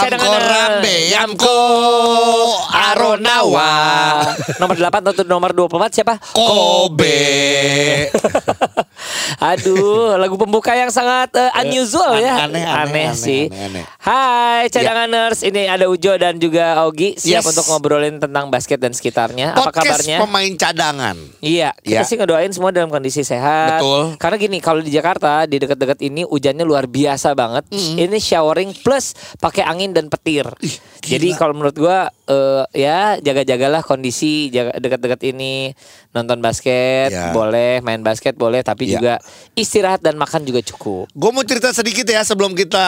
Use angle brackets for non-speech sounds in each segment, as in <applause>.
Cadangan. Rambe, Amko Aronawa. Nomor 8 atau nomor 24 siapa? Kobe. <laughs> Aduh, lagu pembuka yang sangat eh, unusual ya. Aneh, aneh, aneh, sih. aneh, aneh. Hai cadanganers, ini ada Ujo dan juga Ogi siap Yes. untuk ngobrolin tentang basket dan sekitarnya. Apa Podcast kabarnya? pemain cadangan. Iya, kita Ya. sih ngedoain semua dalam kondisi sehat. Betul. Karena gini, kalau di Jakarta di dekat-dekat ini hujannya luar biasa banget. Ini showering plus pakai angin dan petir. Jadi kalau menurut gua eh, ya jaga-jagalah kondisi jaga dekat-dekat ini nonton basket Ya. boleh, main basket boleh, tapi Ya. juga istirahat dan makan juga cukup. Gue mau cerita sedikit ya sebelum kita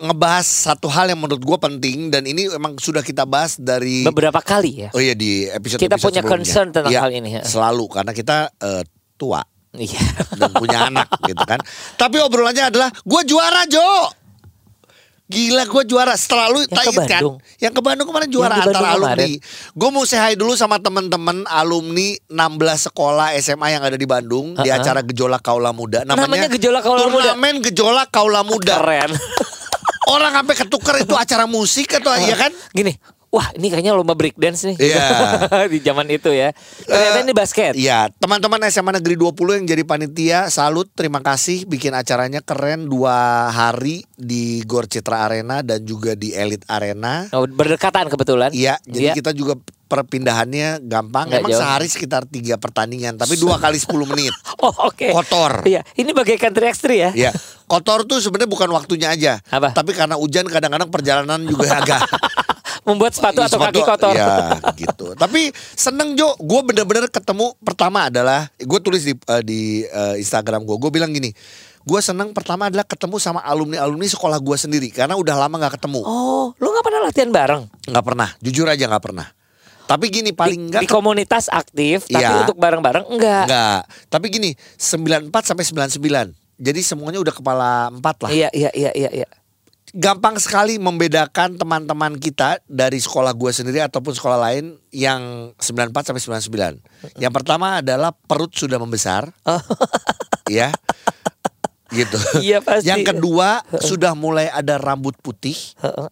ngebahas satu hal yang menurut gue penting dan ini emang sudah kita bahas dari Beberapa kali ya. oh iya di episode Kita punya concern tentang hal ini, ya. Selalu karena kita eh, tua Iya. dan punya anak gitu kan. Tapi obrolannya adalah gue juara Jo. Gila gue juara setelah lu Yang ke kan Bandung. Yang ke Bandung kemarin juara Yang di antara Bandung alumni. Gue mau say hi dulu sama temen-temen alumni 16 sekolah SMA yang ada di Bandung Di Ha-ha. acara Gejolak Kaula Muda Namanya Gejolak Kaula Muda? Turnamen Gejolak Kaula Muda Keren. Orang sampai ketuker itu acara musik atau iya kan Gini, wah ini kayaknya lomba break dance nih. Iya. <laughs> di zaman itu ya. Ternyata Eh, ini basket. Iya, teman-teman SMA Negeri 20 yang jadi panitia, salut, terima kasih bikin acaranya keren dua hari di Gor Citra Arena dan juga di Elite Arena. Oh, berdekatan kebetulan. Iya, jadi Iya. kita juga perpindahannya gampang. Nggak Emang jauh. sehari sekitar tiga pertandingan, tapi dua kali 10 menit. <laughs> Oh oke. Kotor. Iya, ini bagaikan 3x3 ya. Iya, kotor tuh sebenarnya bukan waktunya aja, Apa? tapi karena hujan kadang-kadang perjalanan juga agak <laughs> Membuat sepatu atau kaki Sepatu- kotor. Ya <laughs> gitu. Tapi seneng Jo, gue bener-bener ketemu pertama adalah gue tulis di eh, di eh, Instagram gue. Gue bilang gini, gue seneng pertama adalah ketemu sama alumni alumni sekolah gue sendiri karena udah lama nggak ketemu. Oh, lu nggak pernah latihan bareng? Nggak pernah, jujur aja nggak pernah. Tapi gini paling di, enggak di komunitas aktif, tapi Iya. untuk bareng-bareng enggak. enggak. Tapi gini 94 sampai 99. Jadi semuanya udah kepala empat lah. Iya, iya, iya, iya, iya. Gampang sekali membedakan teman-teman kita dari sekolah gue sendiri ataupun sekolah lain yang 94 sampai 99. Yang pertama adalah perut sudah membesar, Oh, <laughs> ya. Gitu. Iya, pasti. Yang kedua sudah mulai ada rambut putih.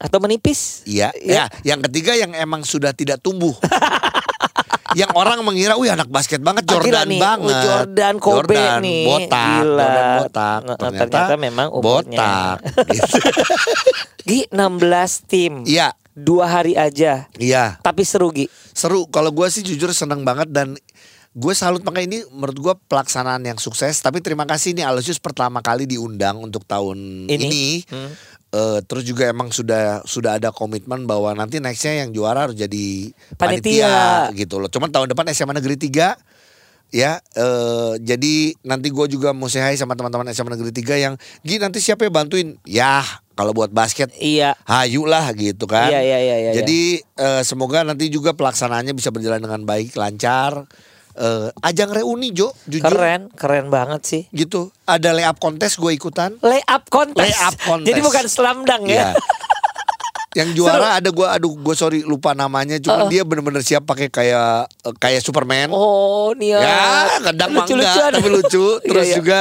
atau menipis? Iya. Ya, yang ketiga yang emang sudah tidak tumbuh. <laughs> yang orang mengira, wih anak basket banget, Jordan nih, banget. oh, Jordan Kobe Jordan, nih. botak, Gila. Jordan botak. Nah, Ternyata, ternyata memang umurnya. botak. <laughs> Gitu. Gi 16 tim. Iya, Dua hari aja. iya. Tapi seru Gi. seru kalau gue sih jujur seneng banget dan gue salut makanya ini menurut gue pelaksanaan yang sukses tapi terima kasih nih Alosius pertama kali diundang untuk tahun Ini? ini, Hmm. Eh, terus juga emang sudah sudah ada komitmen bahwa nanti nextnya yang juara harus jadi Panitia. panitia, gitu loh cuman tahun depan SMA Negeri 3 ya eh, jadi nanti gue juga mau hi sama teman-teman SMA Negeri 3 yang Gi nanti siapa yang bantuin ya kalau buat basket Iya. hayu lah gitu kan. Iya, iya, iya, iya, Jadi eh, semoga nanti juga pelaksanaannya bisa berjalan dengan baik, lancar. Eh, ajang reuni Jo, jujur Keren, keren banget sih. gitu. Ada layup kontes gue ikutan. Layup kontes. Layup kontes. Jadi bukan slam dunk ya. Iya. Yang juara ada gue, aduh gue sorry lupa namanya, cuma dia bener-bener siap pakai kayak eh, kayak Superman. Oh, Nia. Ya, kadang enggak, Lucu-lucuan. tapi lucu. <laughs> Iya, Terus iya. juga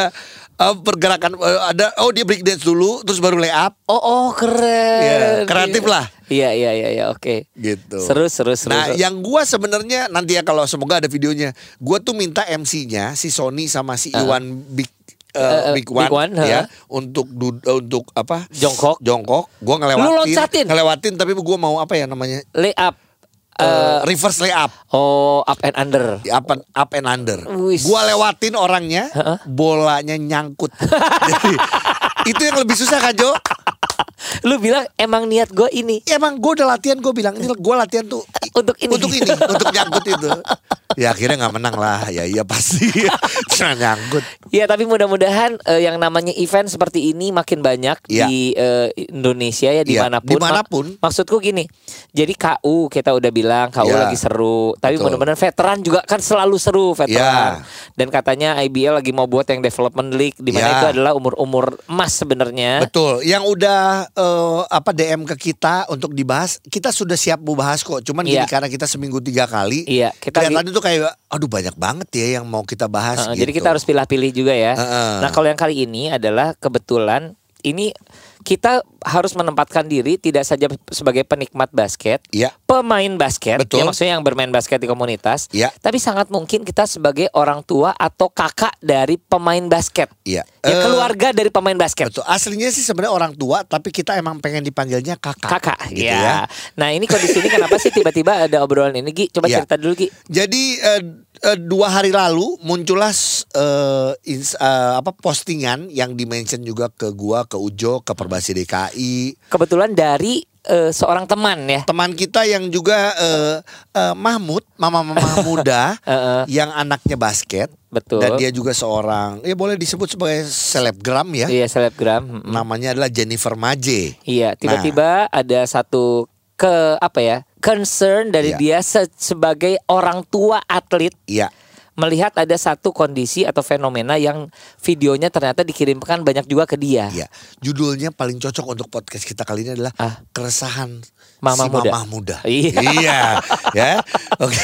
eh, pergerakan eh, ada oh dia break dance dulu, terus baru layup. Oh, oh keren. Iya, kreatif lah. Iya, iya, iya, iya, oke. gitu. Seru, seru, seru. Nah, seru. yang gua sebenarnya nanti ya kalau semoga ada videonya, gua tuh minta MC-nya si Sony sama si Iwan Big eh, Uh, Big Big One, One, ya ha. untuk du- eh, untuk apa? Jongkok. Jongkok. Gua ngelewatin. Lu loncatin? Ngelewatin tapi gua mau apa ya namanya? Layup. Eh, Eh, reverse layup. oh, up and under. Up and, up and under. Wis. Gua lewatin orangnya, bolanya nyangkut. <laughs> Jadi itu yang lebih susah kan Jo? Lu bilang emang niat gue ini. Ya, emang gue udah latihan gue bilang ini gue latihan tuh <laughs> Untuk ini. untuk ini untuk nyangkut itu <laughs> ya akhirnya nggak menang lah. Ya iya pasti. <laughs> Cuma nyangkut. Ya tapi mudah-mudahan eh, yang namanya event seperti ini makin banyak Iya. di eh, Indonesia ya di mana pun. di mana pun. Ma- maksudku gini, jadi KU kita udah bilang KU Iya. lagi seru, tapi mudah-mudahan veteran juga kan selalu seru veteran. Iya. Dan katanya IBL lagi mau buat yang development league di mana Iya. itu adalah umur-umur emas sebenarnya. Betul. Yang udah eh, apa DM ke kita untuk dibahas, kita sudah siap mau bahas kok. Cuman gini Iya. karena kita seminggu tiga kali. Iya, kita Kelihatan itu kayak, aduh banyak banget ya yang mau kita bahas. Heeh, gitu. Jadi kita harus pilih-pilih juga ya. Heeh. Nah kalau yang kali ini adalah kebetulan ini kita harus menempatkan diri tidak saja sebagai penikmat basket, Iya. pemain basket, Betul. ya maksudnya yang bermain basket di komunitas, Iya. tapi sangat mungkin kita sebagai orang tua atau kakak dari pemain basket, Iya. ya Eh, keluarga dari pemain basket. Betul. Aslinya sih sebenarnya orang tua, tapi kita emang pengen dipanggilnya kakak. Kakak, gitu ya. ya. Nah ini kondisi ini kenapa sih tiba-tiba ada obrolan ini, Gi? Coba Iya. cerita dulu, Gi. Jadi eh, eh, dua hari lalu muncullah ins- eh, apa postingan yang dimention juga ke gua, ke Ujo, ke Perbasi DKI. Kebetulan dari eh, seorang teman ya. Teman kita yang juga eh, eh, Mahmud, mama-mama <laughs> muda Heeh. yang anaknya basket Betul. dan dia juga seorang ya boleh disebut sebagai selebgram ya. Iya selebgram. Namanya adalah Jennifer Maje. Iya, tiba-tiba ada satu ke apa ya concern dari Iya. dia se- sebagai orang tua atlet Iya. Melihat ada satu kondisi atau fenomena yang videonya ternyata dikirimkan banyak juga ke dia. Iya, judulnya paling cocok untuk podcast kita kali ini adalah Ah. keresahan Mama si muda. mamah muda. Iya. Iya, ya. Oke.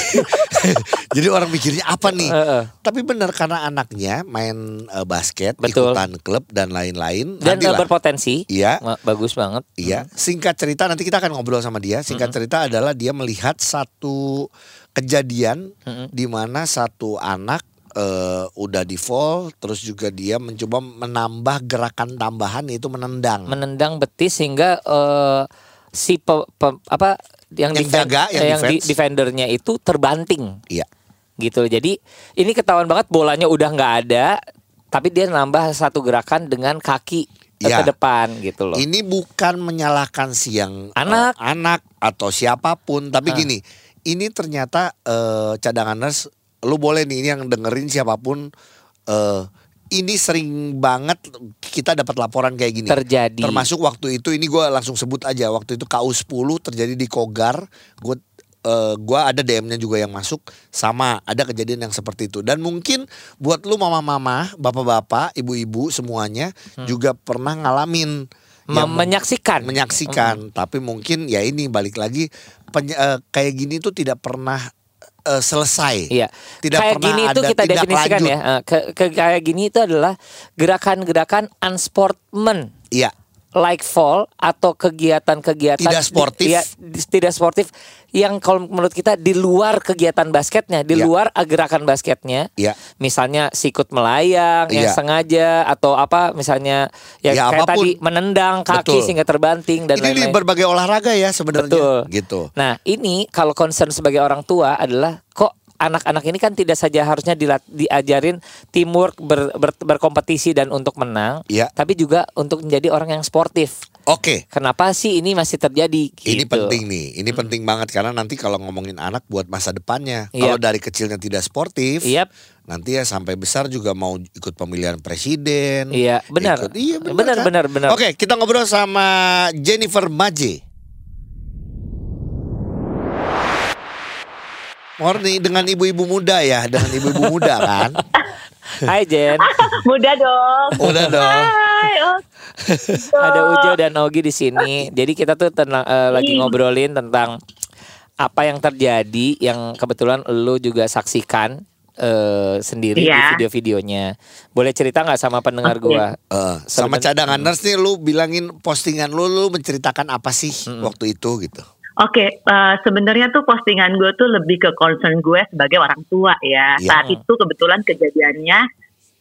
<laughs> Jadi orang mikirnya apa nih? Heeh. Tapi benar karena anaknya main eh, basket, Betul. ikutan klub dan lain-lain. Dan Nantilah. uh, berpotensi. Iya. Bagus banget. Iya, singkat cerita nanti kita akan ngobrol sama dia. Singkat cerita adalah dia melihat satu kejadian di mana satu anak eh, udah di fall, terus juga dia mencoba menambah gerakan tambahan yaitu menendang. Menendang betis sehingga eh, si pe- pe- apa yang, Yang jaga, yang eh, di- defense. defendernya itu terbanting. Iya. gitu jadi ini ketahuan banget bolanya udah nggak ada tapi dia nambah satu gerakan dengan kaki eh, Iya. ke depan gitu loh Ini bukan menyalahkan si yang Anak. eh, anak atau siapa pun, tapi Ah. gini, ini ternyata eh, cadanganers, lu boleh nih ini yang dengerin siapa pun, eh, ini sering banget kita dapat laporan kayak gini. terjadi. Termasuk waktu itu ini gue langsung sebut aja waktu itu KU 10 terjadi di Kogar, gue eh, gua ada DM-nya juga yang masuk sama ada kejadian yang seperti itu. Dan mungkin buat lu mama-mama, bapak-bapak, ibu-ibu semuanya juga pernah ngalamin Hmm. Yang menyaksikan. menyaksikan. Tapi mungkin ya ini balik lagi peny- eh, kayak gini tuh tidak pernah eh, selesai. Iya. Tidak kayak pernah gini itu ada kita tindak definisikan lanjut. ya. Eh, Ke, ke- kayak gini itu adalah gerakan-gerakan unsportman Iya. Like fall atau kegiatan-kegiatan Tidak sportif. Di- tidak sportif yang kalau menurut kita di luar kegiatan basketnya, di Iya. luar gerakan basketnya. Iya. Misalnya sikut melayang yang Iya. sengaja atau apa misalnya ya, Ya, kayak apa pun. tadi menendang kaki Betul. sehingga terbanting dan ini lain-lain. berbagai olahraga ya sebenarnya Betul. gitu. Nah, ini kalau concern sebagai orang tua adalah kok anak-anak ini kan tidak saja harusnya dilat- diajarin teamwork ber- ber- berkompetisi dan untuk menang, Iya. tapi juga untuk menjadi orang yang sportif. Oke. Kenapa sih ini masih terjadi? Ini Gitu. penting nih, ini penting banget karena nanti kalau ngomongin anak buat masa depannya, Iya. kalau dari kecilnya tidak sportif, Yap. nanti ya sampai besar juga mau ikut pemilihan presiden. Iya, benar. ikut- iya benar. Benar, kan? benar, benar. Oke, kita ngobrol sama Jennifer Maje. Morning dengan ibu-ibu muda ya, dengan ibu-ibu muda kan. <laughs> Hai Jen, Mudah dong. Udah dong. Hai, oh. <laughs> ada Ujo dan Ogi di sini. Jadi kita tuh tenang, eh, lagi ngobrolin tentang apa yang terjadi yang kebetulan lu juga saksikan eh, sendiri di Iya. video-videonya. Boleh cerita nggak sama pendengar Oke. gua? Eh, sama Sebenarnya- cadanganers nih lu bilangin postingan lu lu menceritakan apa sih waktu itu gitu. Oke, eh, sebenarnya tuh postingan gue tuh lebih ke concern gue sebagai orang tua ya. Iya. Saat itu kebetulan kejadiannya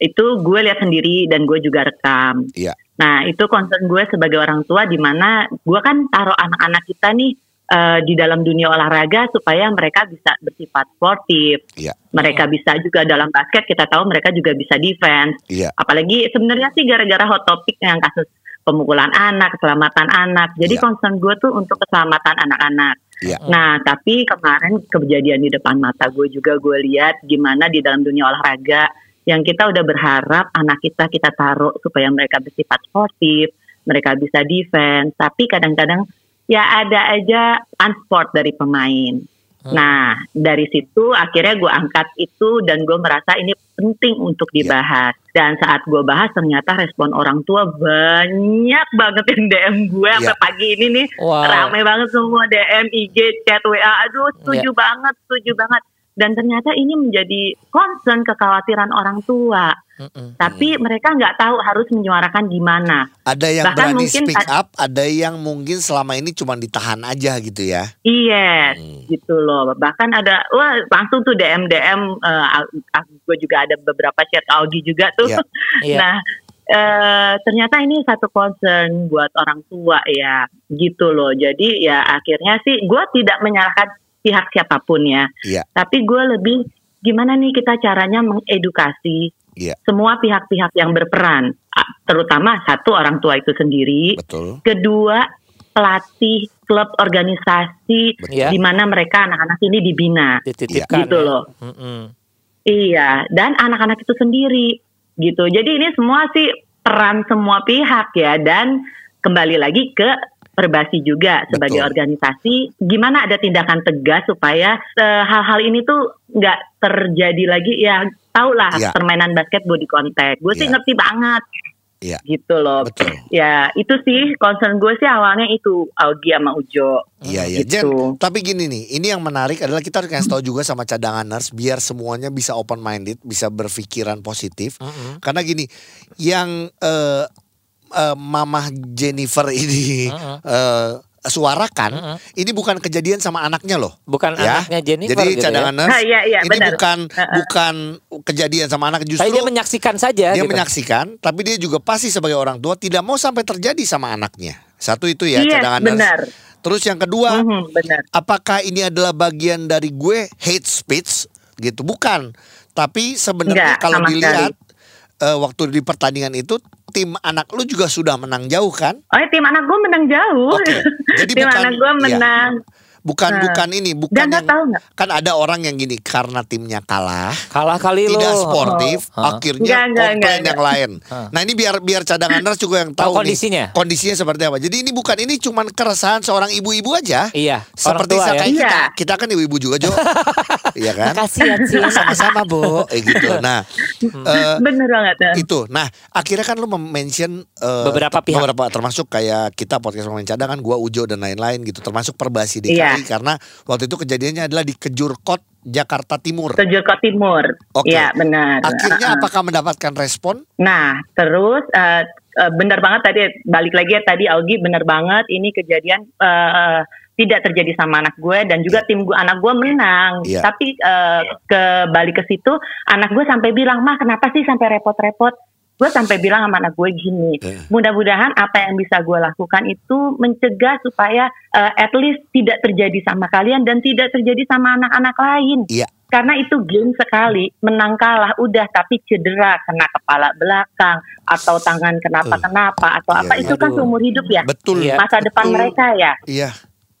itu gue lihat sendiri dan gue juga rekam. Iya. Nah itu concern gue sebagai orang tua di mana gue kan taruh anak-anak kita nih eh, di dalam dunia olahraga supaya mereka bisa bersifat sportif. Iya. Mereka bisa juga dalam basket kita tahu mereka juga bisa defense. Iya. Apalagi sebenarnya sih gara-gara hot topic yang kasus pemukulan anak, keselamatan anak. Jadi Iya. concern gue tuh untuk keselamatan anak-anak. Iya. Nah, tapi kemarin kejadian di depan mata gue juga gue lihat gimana di dalam dunia olahraga yang kita udah berharap anak kita kita taruh supaya mereka bersifat sportif, mereka bisa defense, tapi kadang-kadang ya ada aja unsport dari pemain. Nah, dari situ akhirnya gue angkat itu dan gue merasa ini penting untuk dibahas. Dan saat gue bahas ternyata respon orang tua banyak banget yang DM gue sampai Iya. pagi ini nih Wow. rame banget semua DM, IG, chat, WA. Aduh, setuju banget, setuju banget. Dan ternyata ini menjadi concern kekhawatiran orang tua. Mm-mm. Tapi mereka nggak tahu harus menyuarakan gimana. Ada yang Bahkan berani mungkin speak up, ada yang mungkin selama ini cuma ditahan aja gitu ya. Yes, Hmm. gitu loh. Bahkan ada, wah langsung tuh DM DM. gue juga ada beberapa chat Augie juga tuh. Iya. <laughs> Iya. Nah, eh, ternyata ini satu concern buat orang tua ya, gitu loh. Jadi ya akhirnya sih gue tidak menyalahkan pihak siapa pun ya, Iya. tapi gue lebih gimana nih kita caranya mengedukasi Iya. semua pihak-pihak yang berperan, terutama satu orang tua itu sendiri, Betul. kedua pelatih klub organisasi Iya. di mana mereka anak-anak ini dibina. Dititipkan. Gitu ya. loh. Mm-mm. Iya, dan anak-anak itu sendiri gitu. Jadi ini semua sih peran semua pihak ya dan kembali lagi ke Perbasi juga sebagai Betul. organisasi gimana ada tindakan tegas supaya eh, hal-hal ini tuh nggak terjadi lagi ya tau lah Iya. permainan basket body contact gue sih Iya. ngerti banget Iya. gitu loh Betul. ya itu sih concern gue sih awalnya itu Augie sama Ujo Iya iya. gitu. Jen, tapi gini nih, ini yang menarik adalah kita harus kasih tahu juga sama cadanganers biar semuanya bisa open minded, bisa berpikiran positif. Mm-mm. Karena gini, yang eh eh, Mamah Jennifer ini Mm-mm. eh, suarakan, Mm-mm. ini bukan kejadian sama anaknya loh. Bukan Ya. anaknya Jennifer Jadi gitu ya. cadanganers, Ah, iya, iya, ini benar. bukan Uh-uh. bukan kejadian sama anak Tapi justru dia menyaksikan saja dia gitu. menyaksikan, tapi dia juga pasti sebagai orang tua tidak mau sampai terjadi sama anaknya. Satu itu ya Iya, cadanganers. benar. Terus yang kedua, Mhm, benar apakah ini adalah bagian dari gue hate speech gitu bukan tapi sebenarnya Enggak, kalau dilihat eh, waktu di pertandingan itu tim anak lu juga sudah menang jauh kan Oh ya tim anak gue menang jauh. Oke, jadi <laughs> tim bukan- anak gue iya. menang. Bukan Nah. bukan ini bukan Dan yang tahu kan ada orang yang gini karena timnya kalah Kalah kali lo. tidak sportif Hah? akhirnya Enggak, enggak, komplain enggak, yang lain nah ini biar biar cadanganers <laughs> juga yang tahu Tahu nih, kondisinya? kondisinya seperti apa jadi ini bukan ini cuman keresahan seorang ibu-ibu aja Iya. seperti orang tua ya. kita Iya. kita kan ibu-ibu juga Jo <laughs> iya kan Makasih ya Cin. <laughs> sama-sama bu eh, gitu nah eh, Bener banget. ya. itu nah akhirnya kan lu mention eh, Beberapa pihak. beberapa termasuk kayak kita podcast pemain cadangan gua Ujo dan lain-lain gitu termasuk Perbasi DKI Iya. karena waktu itu kejadiannya adalah di Kejurkot Jakarta Timur Ke Joko Timur. Oke. Iya benar. akhirnya Uh-uh. apakah mendapatkan respon Nah terus eh, eh, benar banget tadi balik lagi ya tadi Augie benar banget ini kejadian eh, tidak terjadi sama anak gue dan juga tim gue anak gue menang. Iya. Tapi eh, ke balik ke situ anak gue sampai bilang mah kenapa sih sampai repot-repot? Gue sampai bilang sama anak gue gini, Eh. mudah-mudahan apa yang bisa gue lakukan itu mencegah supaya eh, at least tidak terjadi sama kalian dan tidak terjadi sama anak-anak lain. Iya. Karena itu game sekali, menang kalah udah tapi cedera kena kepala belakang atau tangan kenapa-kenapa atau Iya, apa iya. itu kan Aduh. seumur hidup ya. betul Iya. Masa depan betul. mereka ya. iya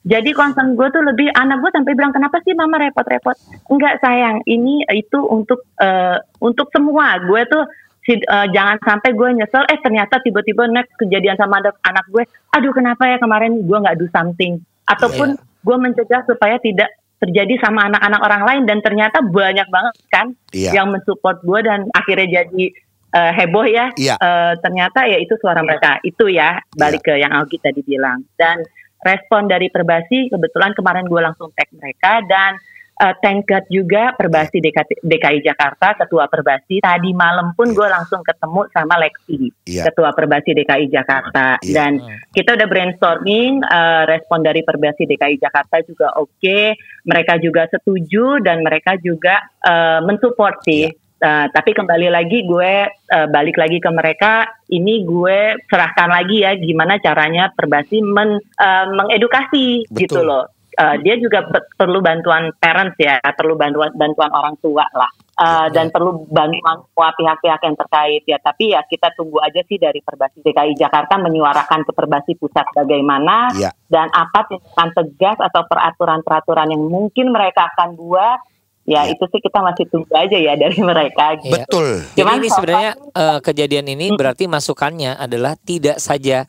Jadi concern gue tuh lebih anak gue sampai bilang kenapa sih mama repot-repot? Enggak sayang, ini itu untuk eh, untuk semua. Gue tuh si- eh, jangan sampai gue nyesel. Eh ternyata tiba-tiba next kejadian sama anak, anak gue. Aduh kenapa ya kemarin gue nggak do something? Ataupun gue mencegah supaya tidak terjadi sama anak-anak orang lain dan ternyata banyak banget kan iya yang mensupport gue dan akhirnya jadi eh, heboh ya. Iya. Eh, ternyata ya itu suara mereka. Itu ya balik ke yang Augie tadi bilang. Dan respon dari Perbasi kebetulan kemarin gue langsung tag mereka dan eh, thank God juga Perbasi DKI, DKI Jakarta ketua Perbasi. Tadi malam pun gue langsung ketemu sama Lexi Iya. ketua Perbasi DKI Jakarta. Iya. dan kita udah brainstorming eh, respon dari Perbasi DKI Jakarta juga oke. Mereka juga setuju dan mereka juga eh, mensupport sih. Eh, tapi kembali lagi gue eh, balik lagi ke mereka ini gue serahkan lagi ya gimana caranya Perbasi men, eh, mengedukasi Betul. gitu loh Eh, dia juga pe- perlu bantuan parents ya perlu bantuan bantuan orang tua lah Uh, dan perlu bantuan semua pihak-pihak yang terkait ya tapi ya kita tunggu aja sih dari Perbasi DKI Jakarta menyuarakan ke Perbasi pusat bagaimana Iya. dan apa tindakan tegas atau peraturan-peraturan yang mungkin mereka akan buat ya Iya. itu sih kita masih tunggu aja ya dari <laughs> mereka gitu. Betul. Jadi Cuman ini so sebenarnya eh, kejadian ini berarti masukannya adalah tidak saja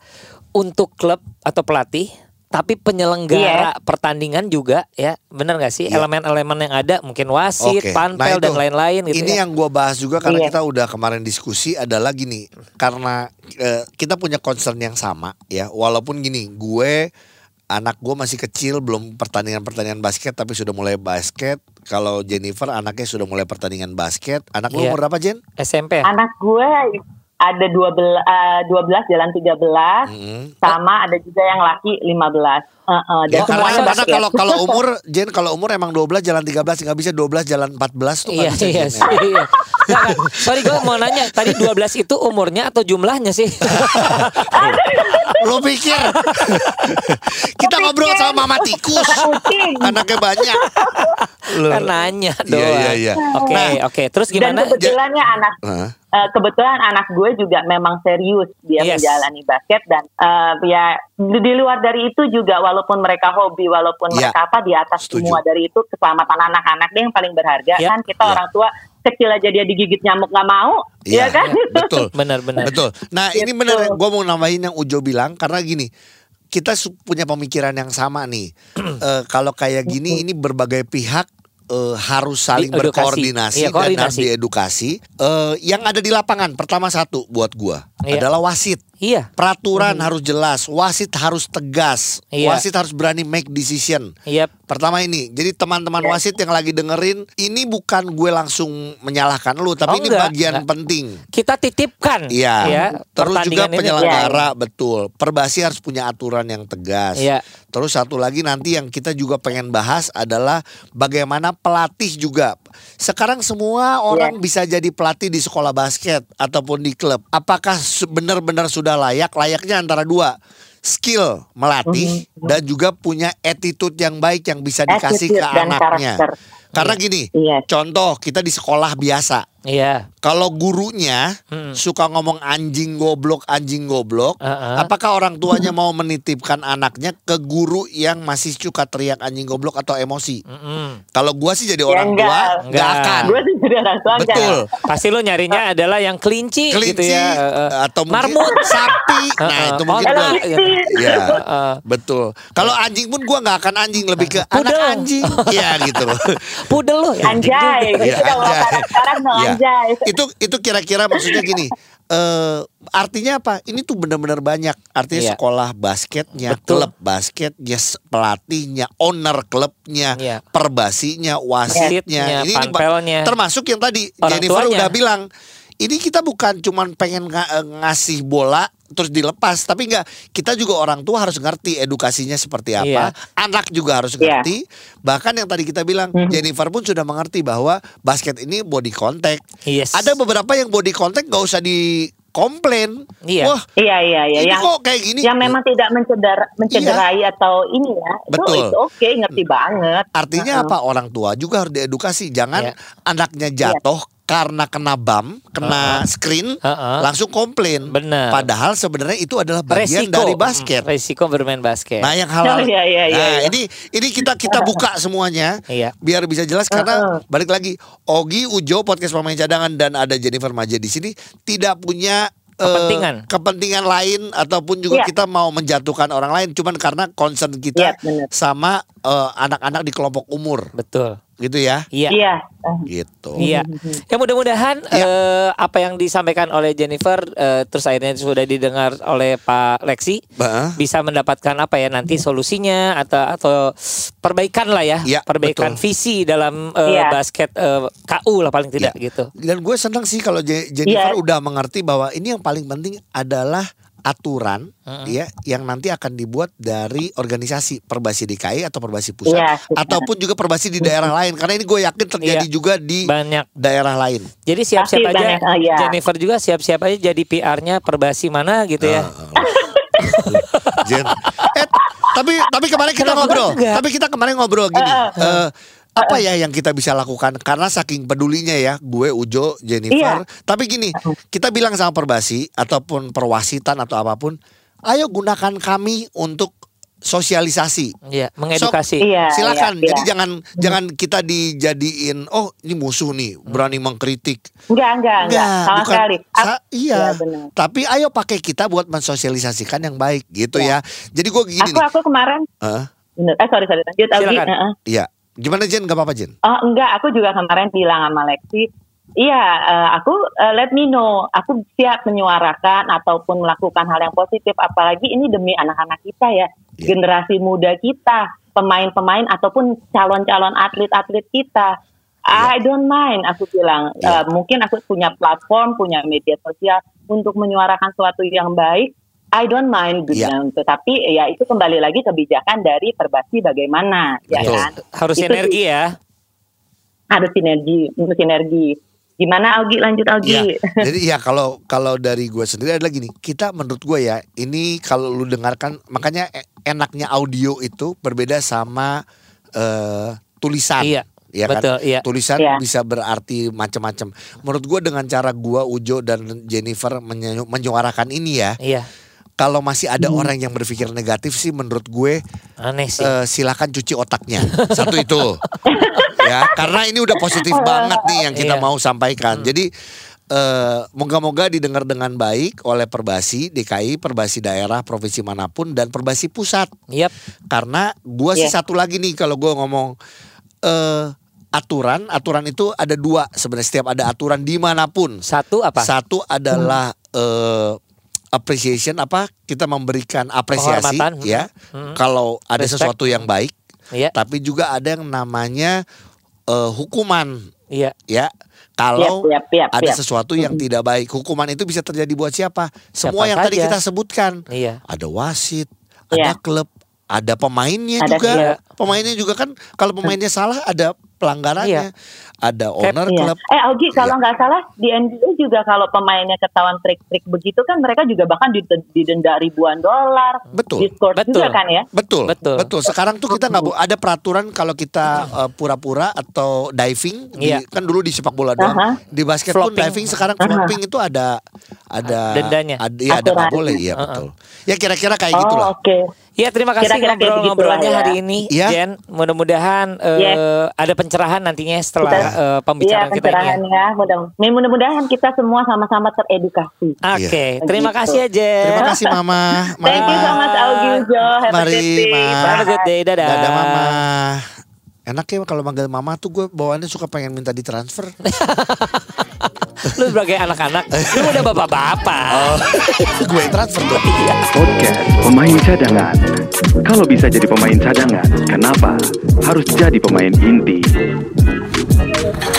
untuk klub atau pelatih, tapi penyelenggara pertandingan juga ya, benar nggak sih? Iya. Elemen-elemen yang ada mungkin wasit, Oke. panpel Nah, itu. dan lain-lain gitu Ini ya. yang gue bahas juga karena Iya. kita udah kemarin diskusi adalah gini, karena eh, kita punya concern yang sama ya. Walaupun gini, gue anak gue masih kecil belum pertandingan-pertandingan basket tapi sudah mulai basket. Kalau Jennifer anaknya sudah mulai pertandingan basket. Anak lu Iya. umur berapa Jen? SMP. anak gue ada 12 eh, 12 jalan 13 Mm. sama ada juga yang laki 15 Heeh, dan Ya, karena, semuanya karena basket. kalau kalau <laughs> umur Jen kalau umur emang 12 jalan 13 nggak bisa 12 jalan 14 tuh nggak Iya bisa, iya Jen, sih. ya. iya. Nggak. Sorry gue mau nanya tadi 12 itu umurnya atau jumlahnya sih? <laughs> Lu pikir kita ngobrol sama mama tikus <laughs> anaknya banyak. Lu. kan nanya Iya, doang. iya, iya. Oke Nah, oke. Terus Dan gimana? kebetulannya anak Hah? eh, kebetulan anak gue juga memang serius dia Yes. menjalani basket dan eh, ya di, di luar dari itu juga walaupun mereka hobi walaupun Ya. mereka apa di atas Setuju. semua dari itu keselamatan anak-anak dia yang paling berharga Ya. kan kita Ya. orang tua kecil aja dia digigit nyamuk nggak mau Iya, ya kan betul. Benar-benar. Betul. Nah ini Gitu. benar. Gue mau nambahin yang Ujo bilang karena gini. Kita punya pemikiran yang sama nih. <clears throat> Eh, kalau kayak gini ini berbagai pihak eh, harus saling Diedukasi. berkoordinasi Iya, dan harus diedukasi. Eh, yang ada di lapangan pertama satu buat gua Iya. adalah wasit. Iya. Peraturan harus jelas, wasit harus tegas, Iya. wasit harus berani make decision. Iya. Pertama ini, jadi teman-teman wasit yang lagi dengerin, ini bukan gue langsung menyalahkan lu, tapi Oh, ini enggak, bagian enggak. penting. Kita titipkan. Iya. Ya, Terus juga pertandingan ini. penyelenggara betul. Perbasi harus punya aturan yang tegas. Iya. Terus satu lagi nanti yang kita juga pengen bahas adalah bagaimana pelatih juga. Sekarang semua orang bisa jadi pelatih di sekolah basket ataupun di klub. Apakah benar-benar sudah layak? Layaknya antara dua. Skill melatih dan juga punya attitude yang baik yang bisa dikasih ke Attitude anaknya. karakter. Karena gini, Iya. contoh kita di sekolah biasa. Iya. Kalau gurunya Hmm. suka ngomong anjing goblok, anjing goblok, Uh-uh. apakah orang tuanya mau menitipkan anaknya ke guru yang masih suka teriak anjing goblok atau emosi? Mm-mm. Kalau gua sih jadi Ya, orang enggak. tua, Enggak. nggak akan. gue sih jadi orang tua enggak. Betul. Pasti lo nyarinya adalah yang kelinci, gitu Kelinci ya. Eh, eh. atau mungkin marmut. sapi. Nah, Uh-uh. itu mungkin Onta, gua- gitu. Iya. Uh-uh. Betul. Kalau anjing pun gua nggak akan anjing, lebih ke Pudel. anak anjing. Iya gitu loh. <laughs> Pudel lo ya. Anjay, Iya, kalau anjay. sekarang no Iya. anjay. Itu itu kira-kira maksudnya gini. eh artinya apa? Ini tuh benar-benar banyak. Artinya Iya. sekolah basketnya, Betul. klub basketnya, pelatihnya, owner klubnya, Iya. perbasinya, Wasitnya, wasitnya. ba- panpelnya. termasuk yang tadi Orang Jennifer tuanya. udah bilang. Ini kita bukan cuman pengen eh, ngasih bola terus dilepas, tapi enggak kita juga orang tua harus ngerti edukasinya seperti apa, Iya. anak juga harus Iya. ngerti. Bahkan yang tadi kita bilang Mhm. Jennifer pun sudah mengerti bahwa basket ini body contact. Yes. Ada beberapa yang body contact nggak usah dikomplain. Iya. Wah, Iya iya iya ini yang kok kayak gini. yang memang tidak mencedera, mencederai atau ini ya. Iya. Betul. Itu, itu oke ngerti banget. Artinya Heeh. apa? Orang tua juga harus diedukasi. Jangan Iya. anaknya jatuh karena kena bam, kena screen, Heeh. langsung komplain. Benar. Padahal sebenarnya itu adalah bagian Resiko. dari basket. Resiko bermain basket. Nah, yang hal Oh, iya, iya, iya, Nah, iya. ini ini kita kita buka semuanya Iya. biar bisa jelas karena Heeh. balik lagi Ogi Ujo podcast pemain cadangan dan ada Jennifer Maja di sini tidak punya eh, Kepentingan. kepentingan lain ataupun juga Iya. kita mau menjatuhkan orang lain cuman karena concern kita Iya, benar. sama eh, anak-anak di kelompok umur Betul. Gitu ya Iya. Iya. Gitu Iya. Ya mudah-mudahan Iya. eh, apa yang disampaikan oleh Jennifer eh, terus akhirnya sudah didengar oleh Pak Lexi Bah. bisa mendapatkan apa ya nanti solusinya atau atau perbaikan lah ya, Iya, perbaikan betul. visi dalam eh, Iya. basket eh, KU lah paling tidak Iya. gitu. Dan gue senang sih kalau Je- Jennifer Iya. udah mengerti bahwa ini yang paling penting adalah aturan ya yang nanti akan dibuat dari organisasi Perbasi DKI atau Perbasi Pusat benar. ataupun juga Perbasi di daerah lain karena ini gue yakin terjadi Iya. juga di Banyak. daerah lain. Jadi siap-siap aja banyak, oh, iya. Jennifer juga siap-siap aja jadi PR-nya Perbasi mana gitu ya. <laughs> Jen. Eh, tapi tapi kemarin kita Kenapa ngobrol. enggak? Tapi kita kemarin ngobrol gini. eh, apa ya yang kita bisa lakukan karena saking pedulinya ya gue Ujo Jennifer Iya. tapi gini kita bilang sama perbasi ataupun perwasitan atau apa pun ayo gunakan kami untuk sosialisasi Iya, mengedukasi. Iya. silakan iya, jadi iya. jangan jangan kita dijadiin oh ini musuh nih berani mengkritik Enggak, enggak, enggak, sama bukan. sekali. Sa- iya. Iya, benar. Tapi ayo pakai kita buat mensosialisasikan yang baik gitu ya. Jadi gue gini Aku nih. aku kemarin Hah? bener, eh sorry sorry lanjut. Heeh. Iya. Gimana Jen? Gak apa-apa Jen? Oh enggak, aku juga kemarin bilang sama Lexi, iya eh, aku eh, let me know, aku siap menyuarakan ataupun melakukan hal yang positif, apalagi ini demi anak-anak kita ya, Iya. generasi muda kita, pemain-pemain ataupun calon-calon atlet-atlet kita. I don't mind, aku bilang, Iya. Eh, mungkin aku punya platform, punya media sosial untuk menyuarakan sesuatu yang baik. I don't mind, gitu. Iya. tetapi ya itu kembali lagi kebijakan dari perbasi bagaimana, ya Betul. kan? Harus Itu sinergi ya. harus sinergi untuk sinergi gimana Augie lanjut Iya. Augie <laughs> Jadi ya kalau kalau dari gue sendiri adalah gini. Kita menurut gue ya ini kalau lu dengarkan makanya e- enaknya audio itu berbeda sama eh, tulisan. Iya. Ya kan? Betul, iya. Tulisan Iya. bisa berarti macam-macam. Menurut gue dengan cara gua Ujo dan Jennifer menyu- menyuarakan ini ya, Iya. Kalau masih ada Hmm. orang yang berpikir negatif sih menurut gue Aneh sih. eh, silakan cuci otaknya. Satu itu. <laughs> ya, karena ini udah positif banget nih yang kita Iya. mau sampaikan. Jadi eh, moga-moga didengar dengan baik oleh Perbasi DKI, Perbasi daerah, provinsi mana pun dan Perbasi pusat. Yap. Karena gua sih Iya. satu lagi nih kalau gua ngomong eh aturan, aturan itu ada dua sebenarnya setiap ada aturan di mana pun. Satu apa? Satu adalah eh appreciation apa kita memberikan apresiasi Penghormatan. ya Hmm. kalau ada Respect. sesuatu yang baik. Iya. Tapi juga ada yang namanya eh, hukuman Iya. ya. Kalau Yap, yap, yap, ada yap. sesuatu yang tidak baik, hukuman itu bisa terjadi buat siapa? Semua Siapa yang tadi saja. kita sebutkan. Iya. Ada wasit, ada Iya. klub, ada pemainnya Ada juga. Iya. Pemainnya juga kan kalau pemainnya salah ada pelanggarannya. Ada owner Iya. klub. Eh Augie kalau nggak salah di NBA juga kalau pemainnya ketahuan trik-trik begitu kan mereka juga bahkan did- didenda ribuan dolar, Betul. diskors Betul. juga kan ya? Betul, Betul. betul. Sekarang tuh kita nggak ada peraturan kalau kita uh, pura-pura atau diving, di- Iya. kan dulu di sepak bola doang, Aha. di basket pun diving sekarang flopping itu ada ada Dendanya. Ada, iya, ada nggak boleh, iya Uh-uh. betul. Ya kira-kira kayak Oh gitulah. oke. Ya terima kasih ngobrol-ngobrolnya ya. hari ini Iya. Jen. Mudah-mudahan eh, Yes. ada pencerahan nantinya setelah Kita- eh, Iya pembicaraan kita ini. ya. ya. Mudah- mudah-mudahan kita semua sama-sama teredukasi. Oke, Iya. terima Gitu. kasih ya Jen. Terima kasih Mama. Mari, <laughs> Thank you so Ma. much Augie. Have a Mari, good day. Ma. Have a good day, dadah. Dadah Mama. Enak ya kalau manggil Mama tuh gue bawaannya suka pengen minta ditransfer. <laughs> Lu sebagai anak-anak, lu udah bapak-bapak. Oh, <laughs> gue yang transfer dong. Podcast Pemain Cadangan. Kalau bisa jadi pemain cadangan, kenapa harus jadi pemain inti? Thank you.